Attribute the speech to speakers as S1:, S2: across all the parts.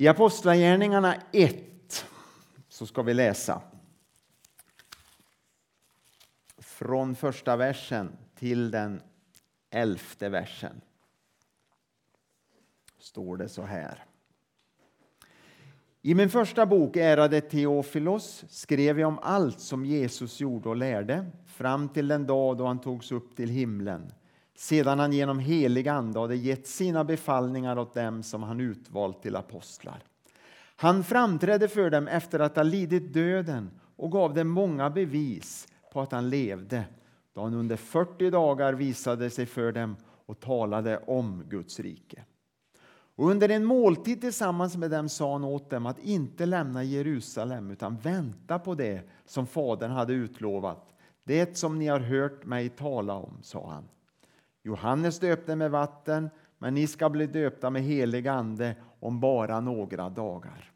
S1: I Apostlagärningarna 1 så ska vi läsa från första versen till den elfte versen. Står det så här. I min första bok, Ärade Teofilos, skrev jag om allt som Jesus gjorde och lärde fram till den dag då han togs upp till himlen sedan han genom helig ande hade gett sina befallningar åt dem som han utvalt till apostlar. Han framträdde för dem efter att ha lidit döden och gav dem många bevis på att han levde då han under 40 dagar visade sig för dem och talade om Guds rike. Och under en måltid tillsammans med dem sa han åt dem att inte lämna Jerusalem utan vänta på det som Fadern hade utlovat. Det som ni har hört mig tala om, sa han. Johannes döpte med vatten, men ni ska bli döpta med helig ande om bara några dagar.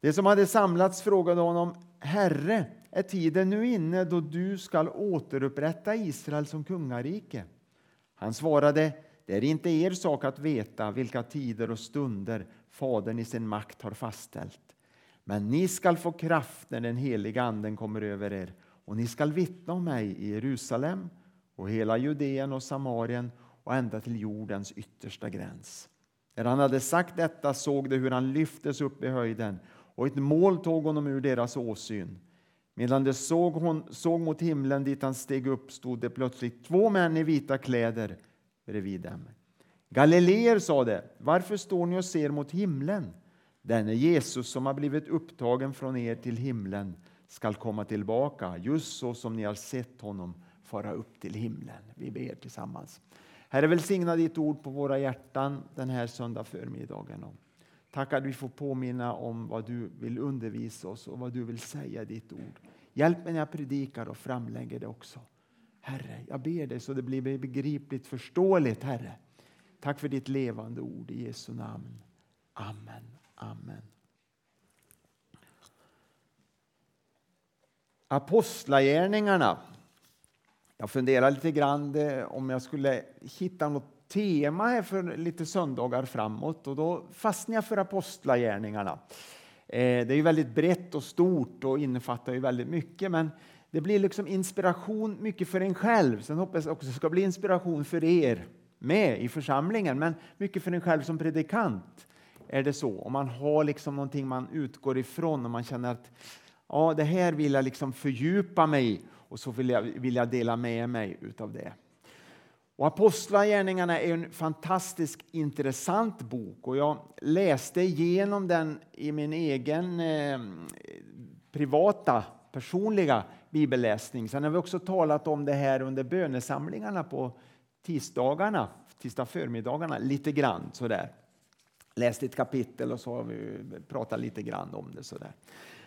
S1: De som hade samlats frågade honom, Herre, är tiden nu inne då du skall återupprätta Israel som kungarike? Han svarade, det är inte er sak att veta vilka tider och stunder Fadern i sin makt har fastställt. Men ni skall få kraft när den heliga Anden kommer över er och ni skall vittna om mig i Jerusalem och hela Judeen och Samarien och ända till jordens yttersta gräns. När han hade sagt detta såg de hur han lyftes upp i höjden och ett mål tog honom ur deras åsyn. Medan de såg, hon, såg mot himlen dit han steg upp stod det plötsligt två män i vita kläder bredvid dem. Galileer, sa de, varför står ni och ser mot himlen? Denne Jesus som har blivit upptagen från er till himlen skall komma tillbaka, just så som ni har sett honom fara upp till himlen. Vi ber tillsammans. Herre, välsigna ditt ord på våra hjärtan den här söndag förmiddagen. Tack att vi får påminna om vad du vill undervisa oss och vad du vill säga i ditt ord. Hjälp mig när jag predikar och framlägger det också. Herre, jag ber dig så det blir begripligt förståeligt, Herre. Tack för ditt levande ord i Jesu namn. Amen. Amen. Apostlagärningarna. Jag funderar lite grann om jag skulle hitta något tema här för lite söndagar framåt och då fastnade jag för apostlagärningarna. Eh, det är ju väldigt brett och stort och innefattar ju väldigt mycket men det blir liksom inspiration mycket för en själv. Sen hoppas jag också att det ska bli inspiration för er med i församlingen men mycket för en själv som predikant är det så. Om man har liksom någonting man utgår ifrån och man känner att ja, det här vill jag liksom fördjupa mig i och så vill jag, vill jag dela med mig utav det. Och Apostlagärningarna är en fantastiskt intressant bok och jag läste igenom den i min egen eh, privata, personliga bibelläsning. Sen har vi också talat om det här under bönesamlingarna på tisdagarna, tisdag förmiddagarna, lite grann sådär. Läst ett kapitel och så har vi pratat lite grann om det sådär.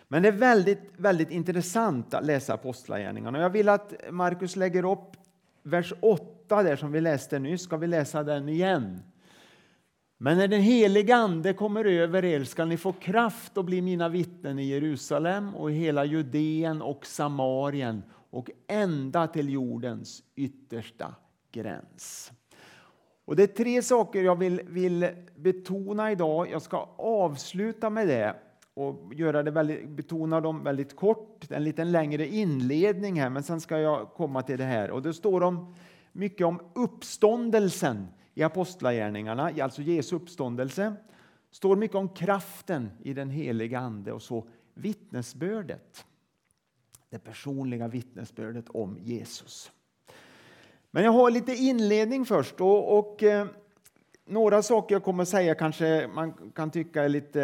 S1: Men det är väldigt, väldigt intressant att läsa Apostlagärningarna. Jag vill att Markus lägger upp vers 8 där som vi läste nyss. Ska vi läsa den igen? Men när den helige Ande kommer över er skall ni få kraft att bli mina vittnen i Jerusalem och i hela Judeen och Samarien och ända till jordens yttersta gräns. Och Det är tre saker jag vill, vill betona idag. Jag ska avsluta med det och göra det väldigt, betona dem väldigt kort. En liten längre inledning här, men sen ska jag komma till det här. Och Det står om, mycket om uppståndelsen i Apostlagärningarna, alltså Jesu uppståndelse. står mycket om kraften i den heliga Ande och så vittnesbördet. Det personliga vittnesbördet om Jesus. Men jag har lite inledning först. och, och eh, några saker jag kommer att säga kanske man kan tycka är lite,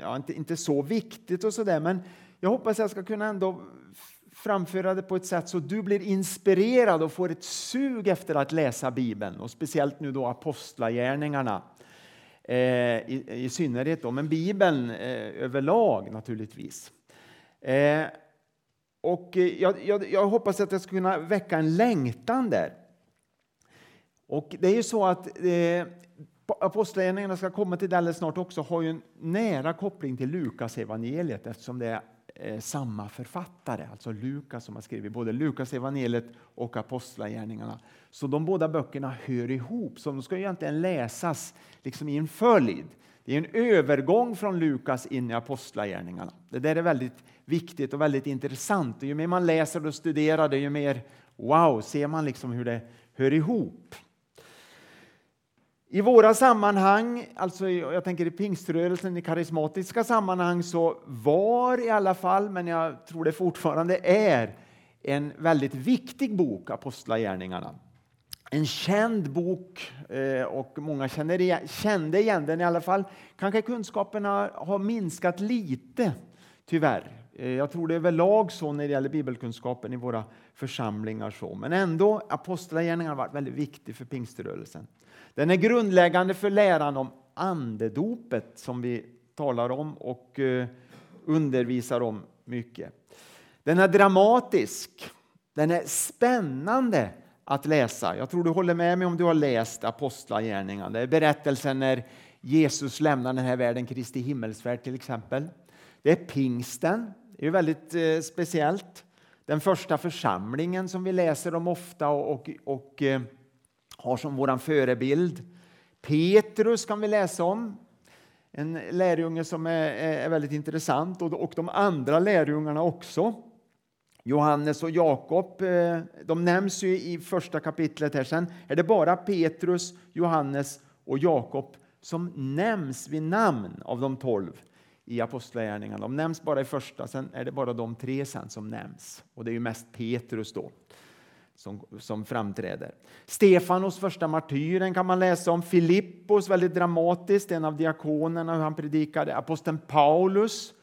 S1: ja, inte, inte så viktigt och sådär, men jag hoppas jag ska kunna ändå framföra det på ett sätt så du blir inspirerad och får ett sug efter att läsa Bibeln och speciellt nu då apostlagärningarna eh, i, i, synnerhet då, men Bibeln eh, överlag naturligtvis. Eh, och eh, jag, jag, jag hoppas att jag ska kunna väcka en längtan där. Och det är ju så att eh, Apostlagärningarna ska komma till det alldeles snart också har ju en nära koppling till Lukas evangeliet eftersom det är eh, samma författare, alltså Lukas som har skrivit både Lukas evangeliet och Apostlagärningarna. Så de båda böckerna hör ihop, så de ska egentligen läsas liksom i en följd. Det är en övergång från Lukas in i Apostlagärningarna. Det där är väldigt viktigt och väldigt intressant. Och ju mer man läser och studerar det, ju mer wow, ser man liksom hur det hör ihop. I våra sammanhang, alltså jag tänker i pingströrelsen, i karismatiska sammanhang, så var i alla fall, men jag tror det fortfarande är, en väldigt viktig bok, Apostlagärningarna. En känd bok eh, och många känner igen, kände igen den i alla fall. Kanske kunskaperna har minskat lite, tyvärr. Eh, jag tror det är överlag så när det gäller bibelkunskapen i våra församlingar. Så. Men ändå, Apostlagärningarna har varit väldigt viktig för pingströrelsen. Den är grundläggande för läran om andedopet som vi talar om och eh, undervisar om mycket. Den är dramatisk, den är spännande att läsa. Jag tror du håller med mig om du har läst Apostlagärningarna. Det är berättelsen när Jesus lämnar den här världen, Kristi himmelsfärd till exempel. Det är pingsten, det är väldigt eh, speciellt. Den första församlingen som vi läser om ofta och, och, och eh, har som vår förebild. Petrus kan vi läsa om, en lärjunge som är, är väldigt intressant och, och de andra lärjungarna också. Johannes och Jakob, eh, de nämns ju i första kapitlet. här. Sen är det bara Petrus, Johannes och Jakob som nämns vid namn av de tolv i Apostlagärningarna. De nämns bara i första, sen är det bara de tre sen som nämns. Och det är ju mest Petrus då som, som framträder. Stefanos, första martyren, kan man läsa om. Filippos, väldigt dramatiskt, en av diakonerna, hur han predikade. Aposteln Paulus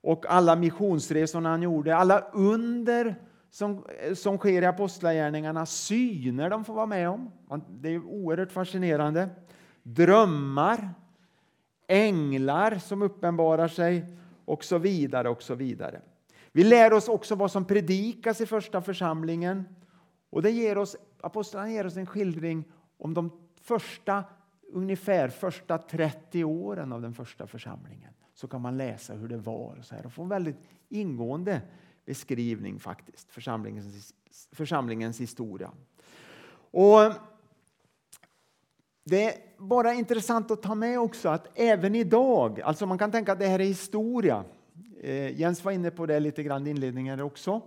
S1: och alla missionsresorna han gjorde. Alla under som, som sker i Apostlagärningarna, syner de får vara med om. Det är oerhört fascinerande. Drömmar, änglar som uppenbarar sig och så vidare. och så vidare. Vi lär oss också vad som predikas i första församlingen. Och det ger oss, apostlarna ger oss en skildring om de första, ungefär första 30 åren av den första församlingen. Så kan man läsa hur det var och, så här, och få en väldigt ingående beskrivning faktiskt, församlingens, församlingens historia. Och det är bara intressant att ta med också att även idag, alltså man kan tänka att det här är historia. Eh, Jens var inne på det lite grann i inledningen också.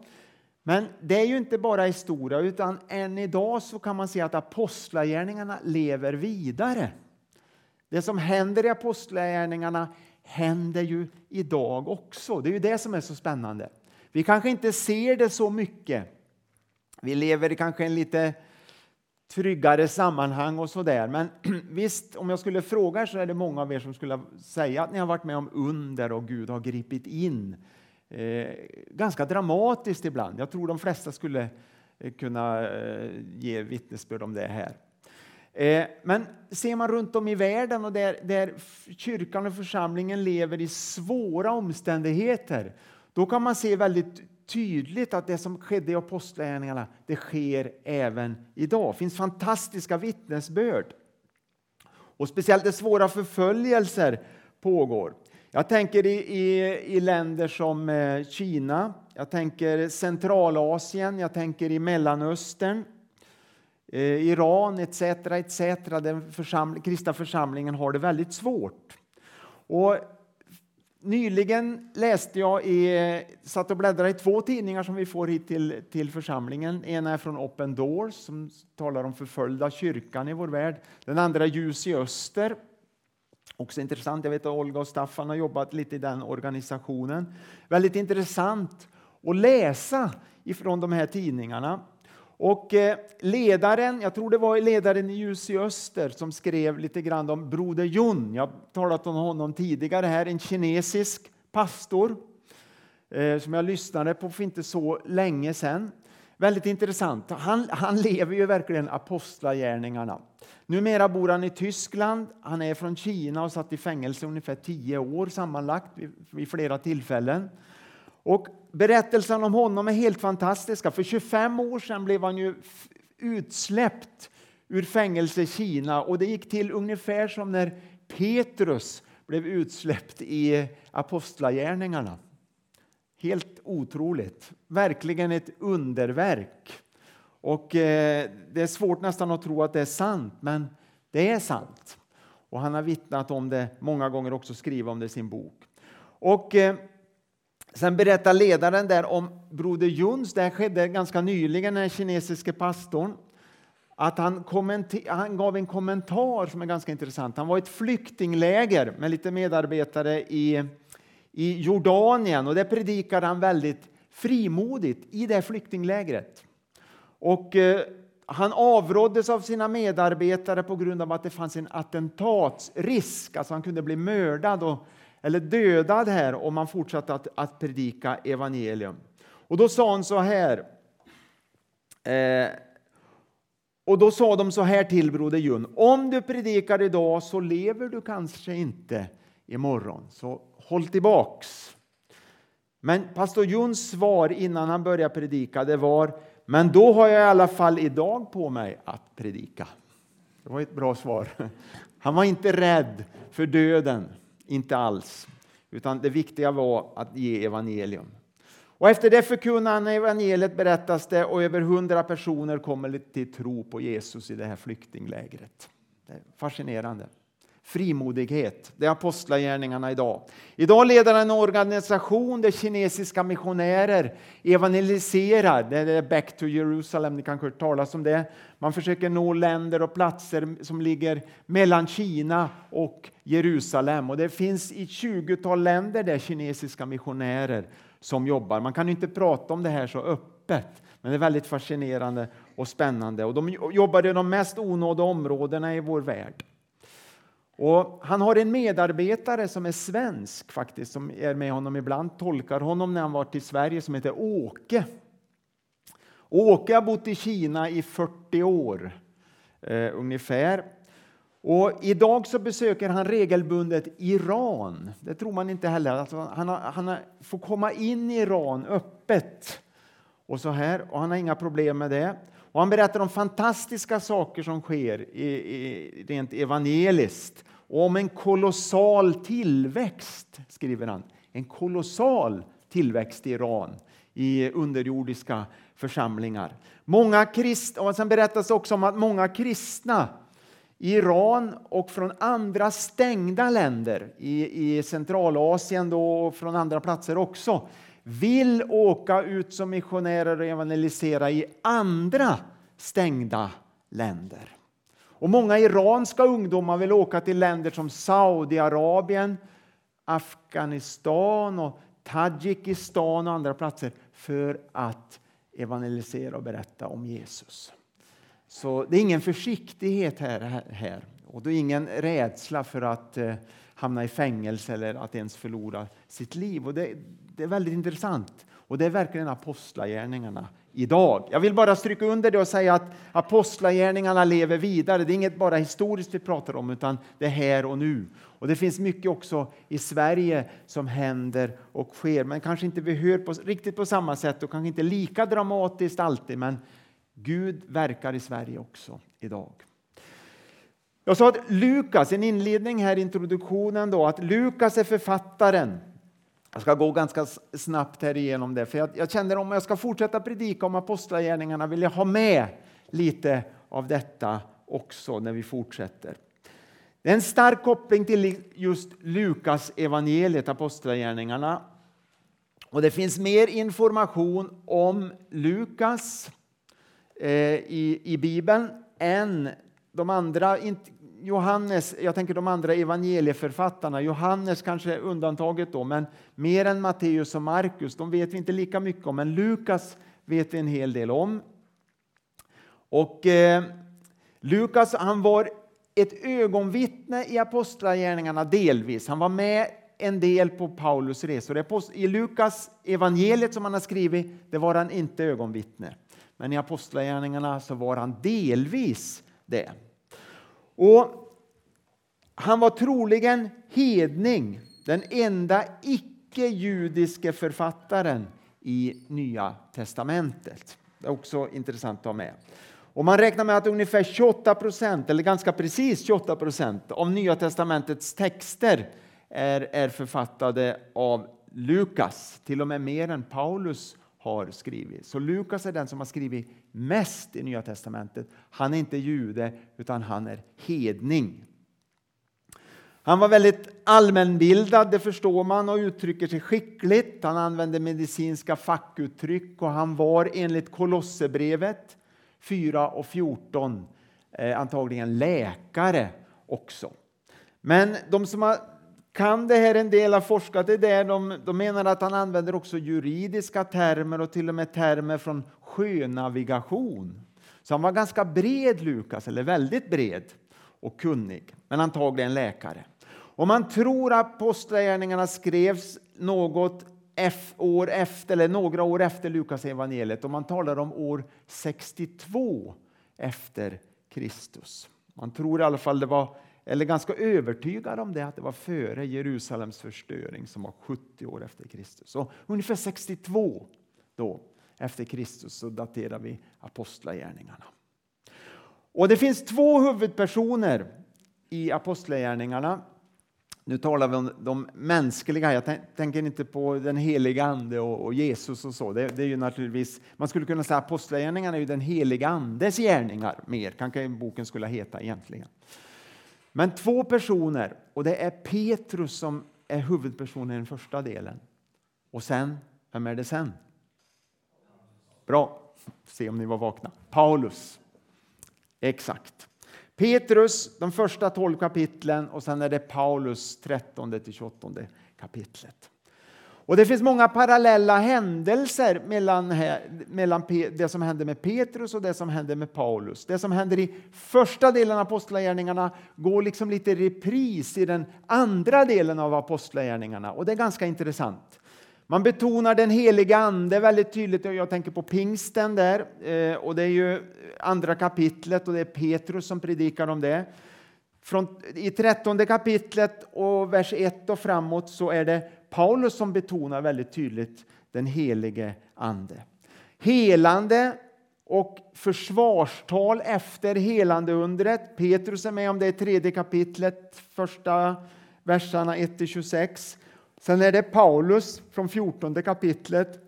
S1: Men det är ju inte bara historia, utan än idag så kan man se att apostlagärningarna lever vidare. Det som händer i apostlagärningarna händer ju idag också. Det är ju det som är så spännande. Vi kanske inte ser det så mycket. Vi lever i kanske en lite tryggare sammanhang och sådär. Men visst, om jag skulle fråga er så är det många av er som skulle säga att ni har varit med om under och Gud har gripit in Eh, ganska dramatiskt ibland. Jag tror de flesta skulle eh, kunna eh, ge vittnesbörd om det här. Eh, men ser man runt om i världen och där, där kyrkan och församlingen lever i svåra omständigheter, då kan man se väldigt tydligt att det som skedde i apostlagärningarna, det sker även idag. Det finns fantastiska vittnesbörd. Och speciellt de svåra förföljelser pågår. Jag tänker i, i, i, länder som eh, Kina, jag tänker Centralasien, jag tänker i Mellanöstern, eh, Iran etc. etc. Den församling, kristna församlingen har det väldigt svårt. Och nyligen läste jag i, satt och bläddrade i två tidningar som vi får hit till, till församlingen. En är från Open Doors som talar om förföljda kyrkan i vår värld. Den andra är Ljus i öster Också intressant. Jag vet att Olga och Staffan har jobbat lite i den organisationen. Väldigt intressant att läsa ifrån de här tidningarna. Och eh, ledaren, jag tror det var ledaren i Ljus i Öster som skrev lite grann om Broder Jun. Jag har talat om honom tidigare här, en kinesisk pastor eh, som jag lyssnade på för inte så länge sedan. Väldigt intressant. Han, han lever ju verkligen apostlagärningarna. Numera bor han i Tyskland. Han är från Kina och satt i fängelse ungefär tio år sammanlagt vid flera tillfällen. Och berättelsen om honom är helt fantastiska. För 25 år sedan blev han ju utsläppt ur fängelse i Kina och det gick till ungefär som när Petrus blev utsläppt i Apostlagärningarna. Helt otroligt. Verkligen ett underverk. Och eh, Det är svårt nästan att tro att det är sant, men det är sant. Och han har vittnat om det många gånger också skrivit om det i sin bok. Och eh, sen berättar ledaren där om broder Juns. Det här skedde ganska nyligen, den kinesiske pastorn. Att han, han gav en kommentar som är ganska intressant. Han var i ett flyktingläger med lite medarbetare i, i Jordanien och där predikade han väldigt frimodigt i det flyktinglägret. Och eh, han avråddes av sina medarbetare på grund av att det fanns en attentatsrisk, alltså han kunde bli mördad och, eller dödad här om han fortsatte att, att predika evangelium. Och då sa han så här. Eh, och då sa de så här till broder Jun. Om du predikar idag så lever du kanske inte imorgon, så håll tillbaks. Men pastor Juns svar innan han började predika det var men då har jag i alla fall idag på mig att predika. Det var ett bra svar. Han var inte rädd för döden, inte alls. Utan det viktiga var att ge evangelium. Och efter det förkunnar han evangeliet berättas det och över hundra personer kommer till tro på Jesus i det här flyktinglägret. Det är fascinerande frimodighet. Det är apostlagärningarna idag. Idag leder han en organisation där kinesiska missionärer evangeliserar. Det är Back to Jerusalem, ni kanske har hört talas om det. Man försöker nå länder och platser som ligger mellan Kina och Jerusalem. Och det finns i 20-tal länder där kinesiska missionärer som jobbar. Man kan inte prata om det här så öppet. Men det är väldigt fascinerande och spännande. Och de jobbar i de mest onådda områdena i vår värld. Och han har en medarbetare som är svensk faktiskt, som är med honom ibland, tolkar honom när han var i Sverige, som heter Åke. Åke har bott i Kina i 40 år eh, ungefär. Och idag så besöker han regelbundet Iran. Det tror man inte heller. Alltså han, har, han får komma in i Iran öppet. Och så här, och han har inga problem med det. Och han berättar om fantastiska saker som sker i, i, rent evangeliskt och om en kolossal tillväxt, skriver han. En kolossal tillväxt i Iran i underjordiska församlingar. Många krist, och sen berättas också om att många kristna i Iran och från andra stängda länder i, i Centralasien då, och från andra platser också vill åka ut som missionärer och evangelisera i andra stängda länder. Och många iranska ungdomar vill åka till länder som Saudiarabien, Afghanistan och Tadzjikistan och andra platser för att evangelisera och berätta om Jesus. Så det är ingen försiktighet här, här och det är ingen rädsla för att eh, hamna i fängelse eller att ens förlora sitt liv. Och det, det är väldigt intressant. Och det är verkligen apostlagärningarna idag. Jag vill bara stryka under det och säga att apostlagärningarna lever vidare. Det är inget bara historiskt vi pratar om, utan det är här och nu. Och det finns mycket också i Sverige som händer och sker, men kanske inte vi hör på, riktigt på samma sätt och kanske inte lika dramatiskt alltid, men Gud verkar i Sverige också idag. Jag sa att Lukas, en inledning här i introduktionen då, att Lukas är författaren. Jag ska gå ganska snabbt här igenom det, för jag, jag känner om jag ska fortsätta predika om apostlagärningarna vill jag ha med lite av detta också när vi fortsätter. Det är en stark koppling till just Lukas evangeliet, apostlagärningarna. Och det finns mer information om Lukas eh, i, i Bibeln än de andra, Johannes, jag tänker de andra evangelieförfattarna, Johannes kanske är undantaget då, men mer än Matteus och Markus, de vet vi inte lika mycket om, men Lukas vet vi en hel del om. Och eh, Lukas, han var ett ögonvittne i apostlagärningarna delvis. Han var med en del på Paulus resor. I Lukas evangeliet som han har skrivit, det var han inte ögonvittne. Men i apostlagärningarna så var han delvis det. Och han var troligen hedning, den enda icke-judiske författaren i Nya testamentet. Det är också intressant att ha med. Och man räknar med att ungefär 28 procent, eller ganska precis 28 procent av Nya testamentets texter är, är författade av Lukas, till och med mer än Paulus har skrivit. Så Lukas är den som har skrivit mest i Nya testamentet. Han är inte jude, utan han är hedning. Han var väldigt allmänbildad, det förstår man, och uttrycker sig skickligt. Han använde medicinska fackuttryck och han var enligt Kolosserbrevet 4 och 14 eh, antagligen läkare också. Men de som har, kan det här en del har forskat i det, de, de menar att han använder också juridiska termer och till och med termer från sjönavigation. Så han var ganska bred, Lukas, eller väldigt bred och kunnig, men antagligen läkare. Och man tror att Apostlagärningarna skrevs något år efter, eller några år efter Lukas evangeliet och man talar om år 62 efter Kristus. Man tror i alla fall det var, eller ganska övertygad om det, att det var före Jerusalems förstöring som var 70 år efter Kristus. Och ungefär 62 då, efter Kristus så daterar vi Apostlagärningarna. Och det finns två huvudpersoner i Apostlagärningarna. Nu talar vi om de mänskliga. Jag tänker inte på den heliga Ande och, Jesus och så. Det, det, är ju naturligtvis, man skulle kunna säga att Apostlagärningarna är ju den heliga Andes gärningar mer, kanske boken skulle heta egentligen. Men två personer, och det är Petrus som är huvudpersonen i den första delen. Och sen, vem är det sen? Bra, se om ni var vakna. Paulus. Exakt. Petrus, de första tolv kapitlen och sen är det Paulus 13 till 28 kapitlet. Och Det finns många parallella händelser mellan, mellan det som hände med Petrus och det som hände med Paulus. Det som händer i första delen av Apostlagärningarna går liksom lite i repris i den andra delen av Apostlagärningarna och det är ganska intressant. Man betonar den heliga Ande väldigt tydligt. Jag tänker på pingsten där. Eh, och det är ju andra kapitlet och det är Petrus som predikar om det. Från, I trettonde kapitlet och vers 1 och framåt så är det Paulus som betonar väldigt tydligt den helige Ande. Helande och försvarstal efter helandeundret. Petrus är med om det i tredje kapitlet, första verserna 1 26. Sen är det Paulus från 14 kapitlet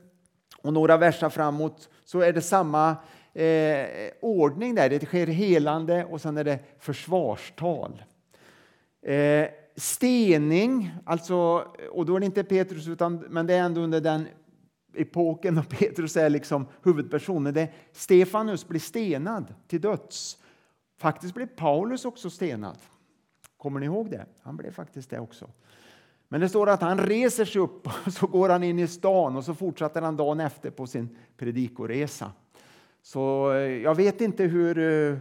S1: och några verser framåt så är det samma eh, ordning där. Det sker helande och sen är det försvarstal. Eh, stening, alltså, och då är det inte Petrus, utan, men det är ändå under den epoken och Petrus är liksom huvudpersonen. Det Stefanus blir stenad till döds. Faktiskt blev Paulus också stenad. Kommer ni ihåg det? Han blev faktiskt det också. Men det står att han reser sig upp och så går han in i stan och så fortsätter han dagen efter på sin predikoresa. Så eh, jag vet inte hur, eh,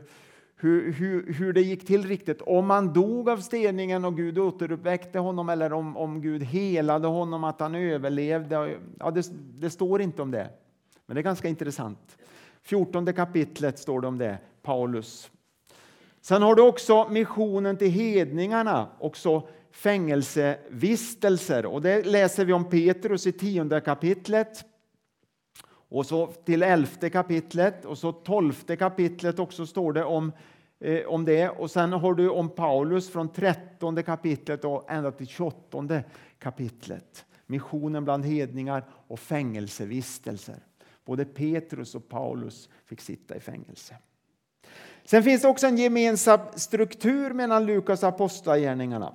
S1: hur, hur, hur det gick till riktigt. Om han dog av steningen och Gud återuppväckte honom eller om, om Gud helade honom, att han överlevde. Ja, det, det står inte om det. Men det är ganska intressant. 14 kapitlet står det om det, Paulus. Sen har du också missionen till hedningarna, också fängelsevistelser. Och det läser vi om Petrus i tionde kapitlet. Och så till elfte kapitlet och så tolfte kapitlet också står det om, eh, om det. Och sen har du om Paulus från trettonde kapitlet och ända till tjugoåttonde kapitlet. Missionen bland hedningar och fängelsevistelser. Både Petrus och Paulus fick sitta i fängelse. Sen finns det också en gemensam struktur mellan Lukas och Apostlagärningarna.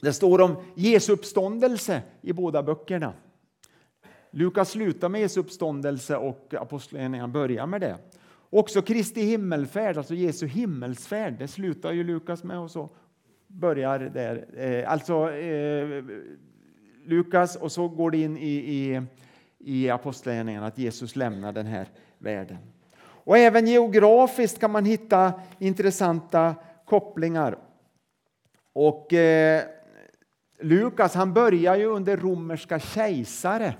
S1: Det står om Jesu uppståndelse i båda böckerna. Lukas slutar med Jesu uppståndelse och Apostlagärningarna börjar med det. Också Kristi himmelfärd, alltså Jesu himmelsfärd, det slutar ju Lukas med och så börjar där. Eh, alltså eh, Lukas och så går det in i, i, i Apostlagärningarna att Jesus lämnar den här världen. Och även geografiskt kan man hitta intressanta kopplingar. Och eh, Lukas han börjar ju under romerska kejsare.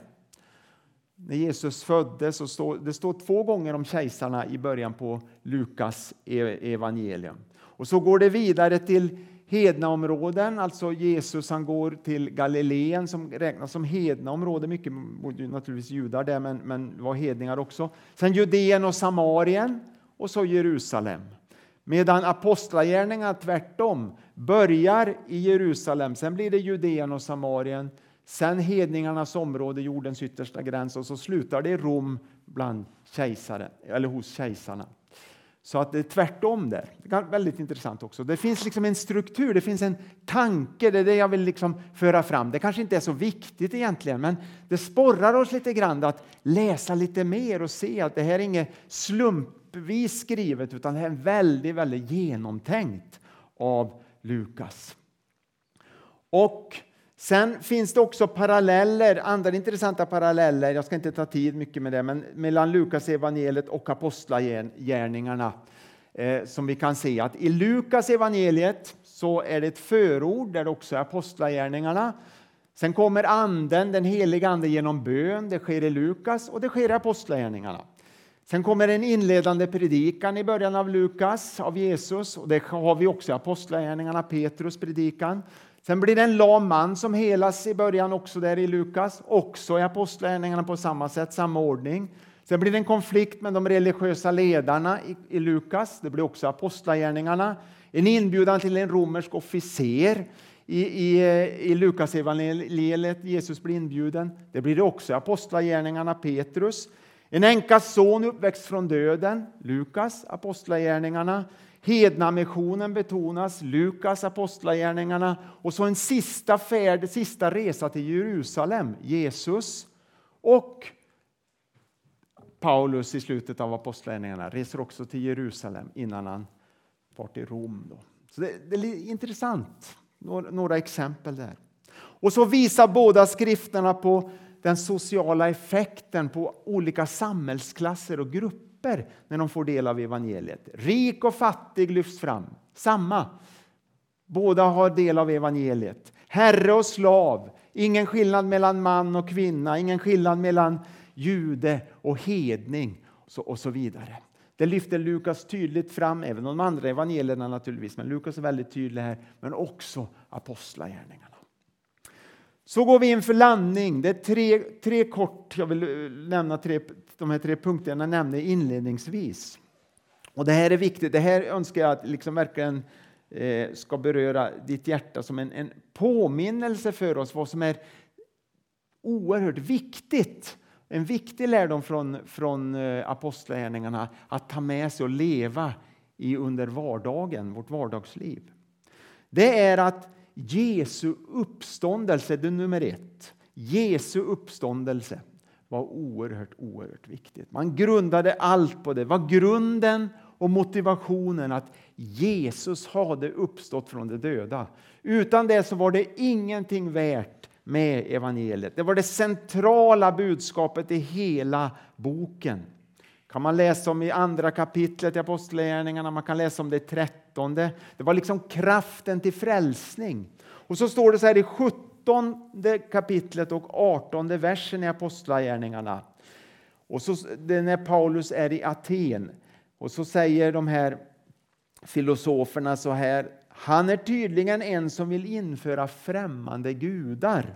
S1: När Jesus föddes, och stå, det står två gånger om kejsarna i början på Lukas e- evangelium. Och så går det vidare till hednaområden, alltså Jesus han går till Galileen som räknas som hednaområde, mycket bodde naturligtvis judar där men, men var hedningar också. Sen Judeen och Samarien och så Jerusalem. Medan apostlagärningarna tvärtom börjar i Jerusalem, sen blir det Judeen och Samarien, sen hedningarnas område, jordens yttersta gräns och så slutar det i Rom bland kejsare, eller hos kejsarna. Så att det är tvärtom där. Det är väldigt intressant också. Det finns liksom en struktur, det finns en tanke, det är det jag vill liksom föra fram. Det kanske inte är så viktigt egentligen, men det sporrar oss lite grann att läsa lite mer och se att det här är inget slumpvis skrivet, utan det är väldigt, väldigt genomtänkt av Lukas. Och Sen finns det också paralleller, andra intressanta paralleller, jag ska inte ta tid mycket med det, men mellan Lukas evangeliet och apostlagärningarna eh, som vi kan se att i Lukas evangeliet så är det ett förord där det också är apostlagärningarna. Sen kommer anden, den heliga ande genom bön, det sker i Lukas och det sker i apostlagärningarna. Sen kommer en inledande predikan i början av Lukas av Jesus och det har vi också i apostlagärningarna, Petrus predikan. Sen blir det en lam man som helas i början också där i Lukas, också i Apostlagärningarna på samma sätt, samma ordning. Sen blir det en konflikt med de religiösa ledarna i, i Lukas, det blir också Apostlagärningarna. En inbjudan till en romersk officer i, i, i Lukas evangeliet, Jesus blir inbjuden. Det blir det också i Apostlagärningarna, Petrus. En änkas son uppväxt från döden, Lukas, Apostlagärningarna. Hednamissionen betonas, Lukas, Apostlagärningarna och så en sista färd, sista resa till Jerusalem, Jesus och Paulus i slutet av Apostlagärningarna reser också till Jerusalem innan han far till Rom. Då. Så det, det är intressant, några, några exempel där. Och så visar båda skrifterna på den sociala effekten på olika samhällsklasser och grupper grupper när de får del av evangeliet. Rik och fattig lyfts fram. Samma. Båda har del av evangeliet. Herre och slav. Ingen skillnad mellan man och kvinna. Ingen skillnad mellan jude och hedning och så vidare. Det lyfter Lukas tydligt fram, även de andra evangelierna naturligtvis, men Lukas är väldigt tydlig här, men också apostlagärningarna. Så går vi in för landning. Det är tre, tre kort, jag vill eh, nämna tre, de här tre punkterna jag nämnde inledningsvis. Och det här är viktigt. Det här önskar jag att liksom verkligen eh, ska beröra ditt hjärta som en, en påminnelse för oss vad som är oerhört viktigt. En viktig lärdom från, från eh, apostlagärningarna att ta med sig och leva i under vardagen, vårt vardagsliv. Det är att Jesu uppståndelse, det är nummer ett. Jesu uppståndelse var oerhört, oerhört viktigt. Man grundade allt på det. Det var grunden och motivationen att Jesus hade uppstått från de döda. Utan det så var det ingenting värt med evangeliet. Det var det centrala budskapet i hela boken. kan man läsa om i andra kapitlet i Apostlagärningarna, man kan läsa om det i trettonde. Det var liksom kraften till frälsning. Och så står det så här i 17 kapitlet och 18 versen i Apostlagärningarna. Och så, det är när Paulus är i Aten. Och så säger de här filosoferna så här. Han är tydligen en som vill införa främmande gudar.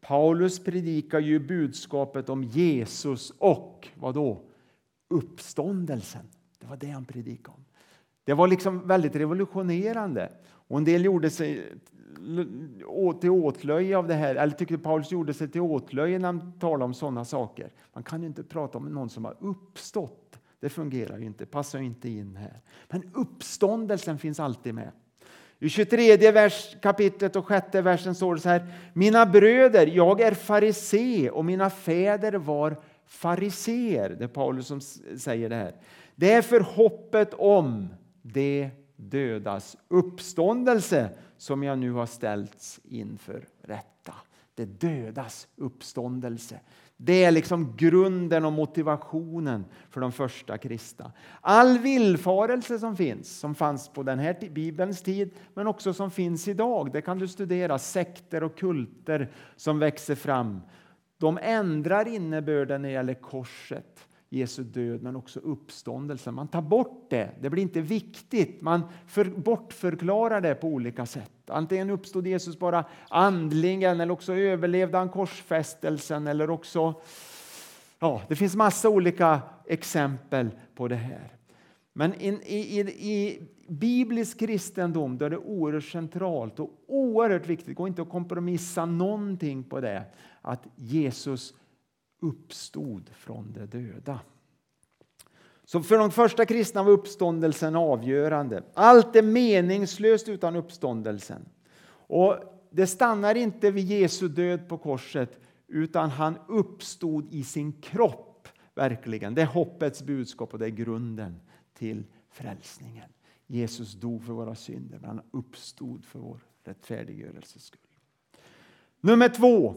S1: Paulus predikar ju budskapet om Jesus och vad då? uppståndelsen. Det var det han predikade om. Det var liksom väldigt revolutionerande. Och en del gjorde sig till åtlöje av det här, eller tyckte Paulus gjorde sig till åtlöje när han talade om sådana saker. Man kan ju inte prata om någon som har uppstått. Det fungerar ju inte, passar inte in här. Men uppståndelsen finns alltid med. I 23 vers, kapitlet och 6 versen står det så här. Mina bröder, jag är farisé och mina fäder var fariser. Det är Paulus som säger det här. Det är för hoppet om det dödas uppståndelse som jag nu har ställts inför rätta. Det dödas uppståndelse. Det är liksom grunden och motivationen för de första kristna. All villfarelse som finns, som fanns på den här bibelns tid, men också som finns idag, det kan du studera. Sekter och kulter som växer fram. De ändrar innebörden när det gäller korset Jesu död men också uppståndelsen. Man tar bort det, det blir inte viktigt. Man för, bortförklarar det på olika sätt. Antingen uppstod Jesus bara andligen eller också överlevde han korsfästelsen eller också... Ja, det finns massa olika exempel på det här. Men in, i, i, i, biblisk kristendom då är det oerhört centralt och oerhört viktigt, det går inte att kompromissa någonting på det, att Jesus uppstod från de döda. Så för de första kristna var uppståndelsen avgörande. Allt är meningslöst utan uppståndelsen. Och det stannar inte vid Jesu död på korset utan han uppstod i sin kropp. verkligen. Det är hoppets budskap och det är grunden till frälsningen. Jesus dog för våra synder, men han uppstod för vår rättfärdiggörelses skull. Nummer två.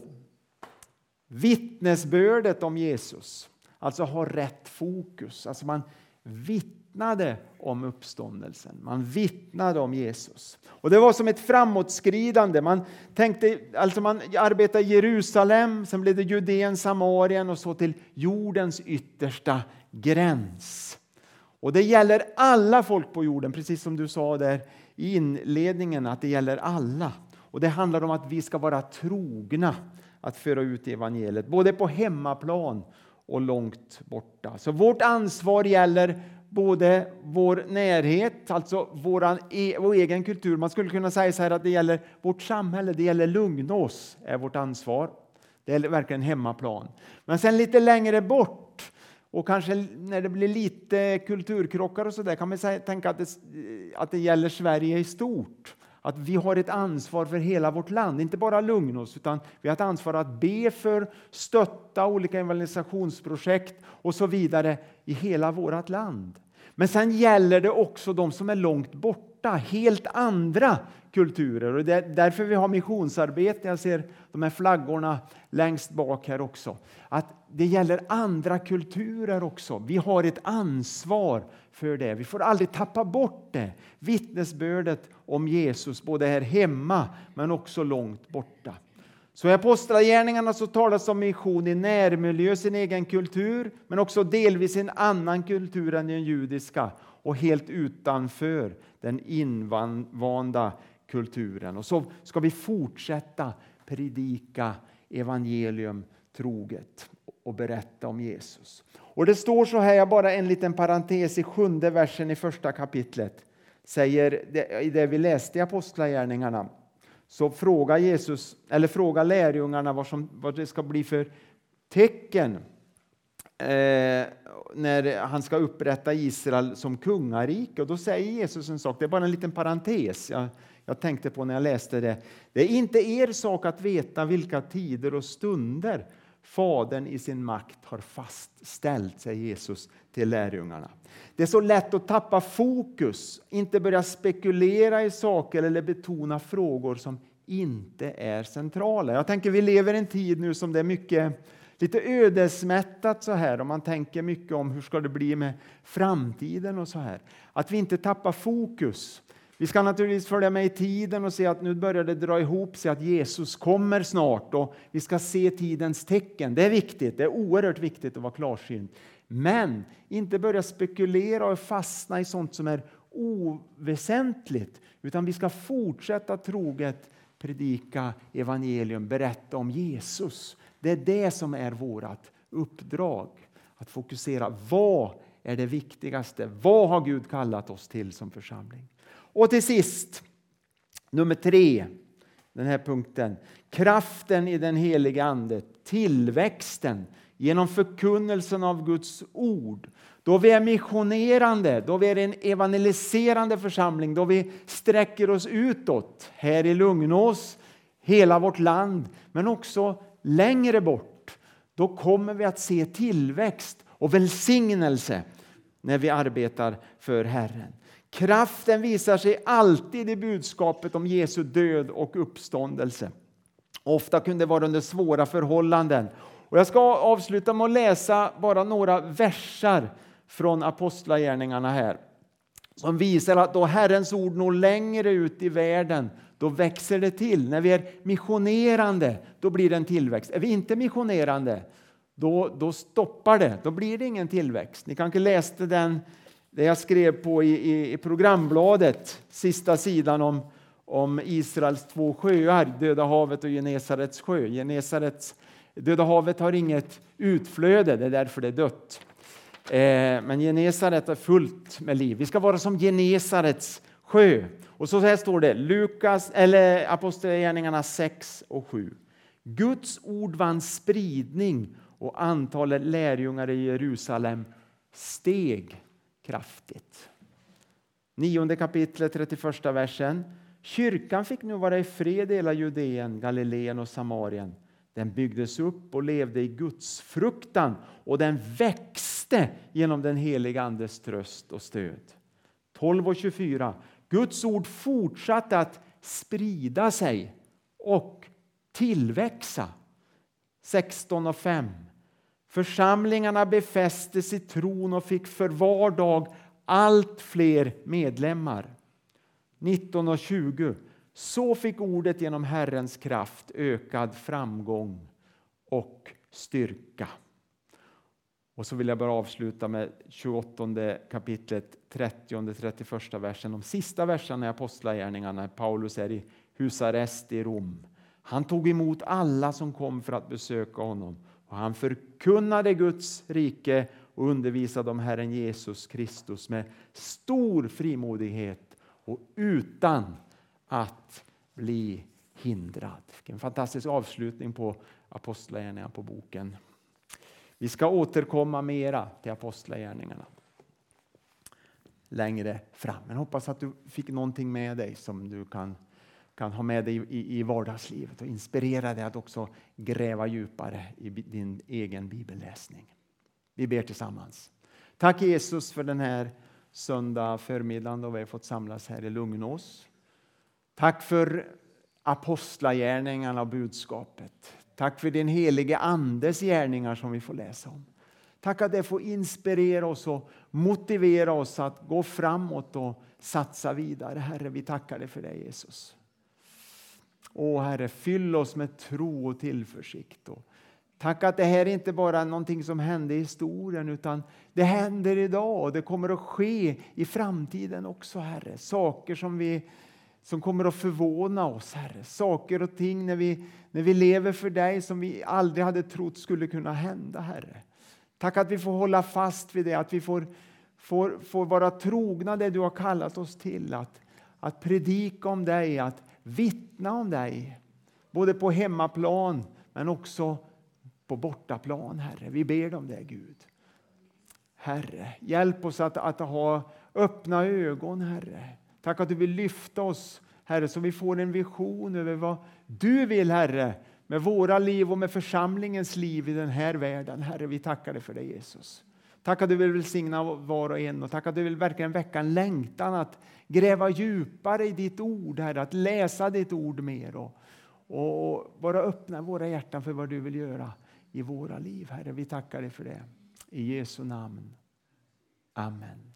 S1: Vittnesbördet om Jesus. Alltså ha rätt fokus. Alltså man vittnade om uppståndelsen. Man vittnade om Jesus. Och Det var som ett framåtskridande. Man, tänkte, alltså man arbetade i Jerusalem, sen blev det Judeen, Samarien och så till jordens yttersta gräns. Och Det gäller alla folk på jorden, precis som du sa där i inledningen, att det gäller alla. Och Det handlar om att vi ska vara trogna att föra ut evangeliet, både på hemmaplan och långt borta. Så vårt ansvar gäller både vår närhet, alltså våran, e, vår egen kultur. Man skulle kunna säga så här att det gäller vårt samhälle, det gäller Lugnås, är vårt ansvar. Det är verkligen hemmaplan. Men sen lite längre bort och kanske när det blir lite kulturkrockar och så där kan man tänka att det, att det gäller Sverige i stort. Att vi har ett ansvar för hela vårt land, inte bara Lugnås, utan vi har ett ansvar att be för, stötta olika evangelisationsprojekt och så vidare i hela vårt land. Men sen gäller det också de som är långt borta, helt andra kulturer. Och det är därför vi har missionsarbete. Jag ser de här flaggorna längst bak här också. Att det gäller andra kulturer också. Vi har ett ansvar för det. Vi får aldrig tappa bort det. Vittnesbördet om Jesus, både här hemma men också långt borta. Så i Apostlagärningarna så talas om mission i närmiljö, sin egen kultur, men också delvis en annan kultur än den judiska och helt utanför den invanda kulturen. Och så ska vi fortsätta predika evangelium troget och berätta om Jesus. Och Det står så här, bara en liten parentes i sjunde versen i första kapitlet, säger i det vi läste i Apostlagärningarna så frågar Jesus, eller frågar lärjungarna vad, som, vad det ska bli för tecken eh, när han ska upprätta Israel som kungarike. Och då säger Jesus en sak, det är bara en liten parentes jag, jag tänkte på när jag läste det. Det är inte er sak att veta vilka tider och stunder Fadern i sin makt har fastställt, säger Jesus till lärjungarna. Det är så lätt att tappa fokus, inte börja spekulera i saker eller betona frågor som inte är centrala. Jag tänker vi lever i en tid nu som det är mycket lite ödesmättat så här om man tänker mycket om hur ska det bli med framtiden och så här. Att vi inte tappar fokus. Vi ska naturligtvis följa med i tiden och se att nu börjar det dra ihop sig, att Jesus kommer snart och vi ska se tidens tecken. Det är viktigt, det är oerhört viktigt att vara klarsynt. Men inte börja spekulera och fastna i sånt som är oväsentligt, utan vi ska fortsätta troget predika evangelium, berätta om Jesus. Det är det som är vårt uppdrag. Att fokusera. Vad är det viktigaste? Vad har Gud kallat oss till som församling? Och till sist, nummer tre, den här punkten. Kraften i den heliga Ande, tillväxten genom förkunnelsen av Guds ord. Då vi är missionerande, då vi är en evangeliserande församling, då vi sträcker oss utåt här i Lugnås, hela vårt land, men också längre bort. Då kommer vi att se tillväxt och välsignelse när vi arbetar för Herren. Kraften visar sig alltid i budskapet om Jesu död och uppståndelse. Ofta kunde det vara under svåra förhållanden. Och jag ska avsluta med att läsa bara några versar från Apostlagärningarna här som visar att då Herrens ord når längre ut i världen då växer det till. När vi är missionerande då blir det en tillväxt. Är vi inte missionerande då, då stoppar det. Då blir det ingen tillväxt. Ni kanske läste den det jag skrev på i, i, i programbladet, sista sidan om, om Israels två sjöar, Döda havet och Genesarets sjö. Genesarets, Döda havet har inget utflöde, det är därför det är dött. Eh, men Genesaret är fullt med liv. Vi ska vara som Genesarets 7. Och så här står det, Lukas, eller Apostlagärningarna 6 och 7. Guds ord vann spridning och antalet lärjungar i Jerusalem steg kraftigt. Nionde kapitlet, 31 versen. Kyrkan fick nu vara i fred i hela Judeen, Galileen och Samarien. Den byggdes upp och levde i Guds fruktan och den växte genom den heliga Andes tröst och stöd. 12 och 24. Guds ord fortsatte att sprida sig och tillväxa. 16 och 5. Församlingarna befästes i tron och fick för var dag allt fler medlemmar. 19 och 20. Så fick ordet genom Herrens kraft ökad framgång och styrka. Och så vill jag bara avsluta med 28 kapitlet 30-31 versen. De sista verserna i Apostlagärningarna. Paulus är i husarrest i Rom. Han tog emot alla som kom för att besöka honom och han förkunnade Guds rike och undervisade om Herren Jesus Kristus med stor frimodighet och utan att bli hindrad. En fantastisk avslutning på Apostlagärningarna på boken. Vi ska återkomma mera till Apostlagärningarna längre fram. Men hoppas att du fick någonting med dig som du kan, kan ha med dig i, i vardagslivet och inspirera dig att också gräva djupare i din egen bibelläsning. Vi ber tillsammans. Tack Jesus för den här söndag förmiddagen då vi har fått samlas här i Lugnås. Tack för apostlagärningarna och budskapet. Tack för din helige Andes gärningar som vi får läsa om. Tack att det får inspirera oss och motivera oss att gå framåt och satsa vidare. Herre, vi tackar dig för det Jesus. Åh Herre, fyll oss med tro och tillförsikt. Tack att det här inte bara är någonting som hände i historien utan det händer idag och det kommer att ske i framtiden också Herre. Saker som vi som kommer att förvåna oss, Herre. Saker och ting när vi, när vi lever för dig som vi aldrig hade trott skulle kunna hända, Herre. Tack att vi får hålla fast vid det, att vi får, får, får vara trogna det du har kallat oss till. Att, att predika om dig, att vittna om dig. Både på hemmaplan men också på bortaplan, Herre. Vi ber om det, Gud. Herre, hjälp oss att, att ha öppna ögon, Herre Tack att du vill lyfta oss, Herre, så vi får en vision över vad du vill, Herre, med våra liv och med församlingens liv i den här världen. Herre, vi tackar dig för det, Jesus. Tack att du vill välsigna var och en och tack att du vill verkligen väcka en längtan att gräva djupare i ditt ord, Herre, att läsa ditt ord mer och, och bara öppna våra hjärtan för vad du vill göra i våra liv, Herre. Vi tackar dig för det. I Jesu namn. Amen.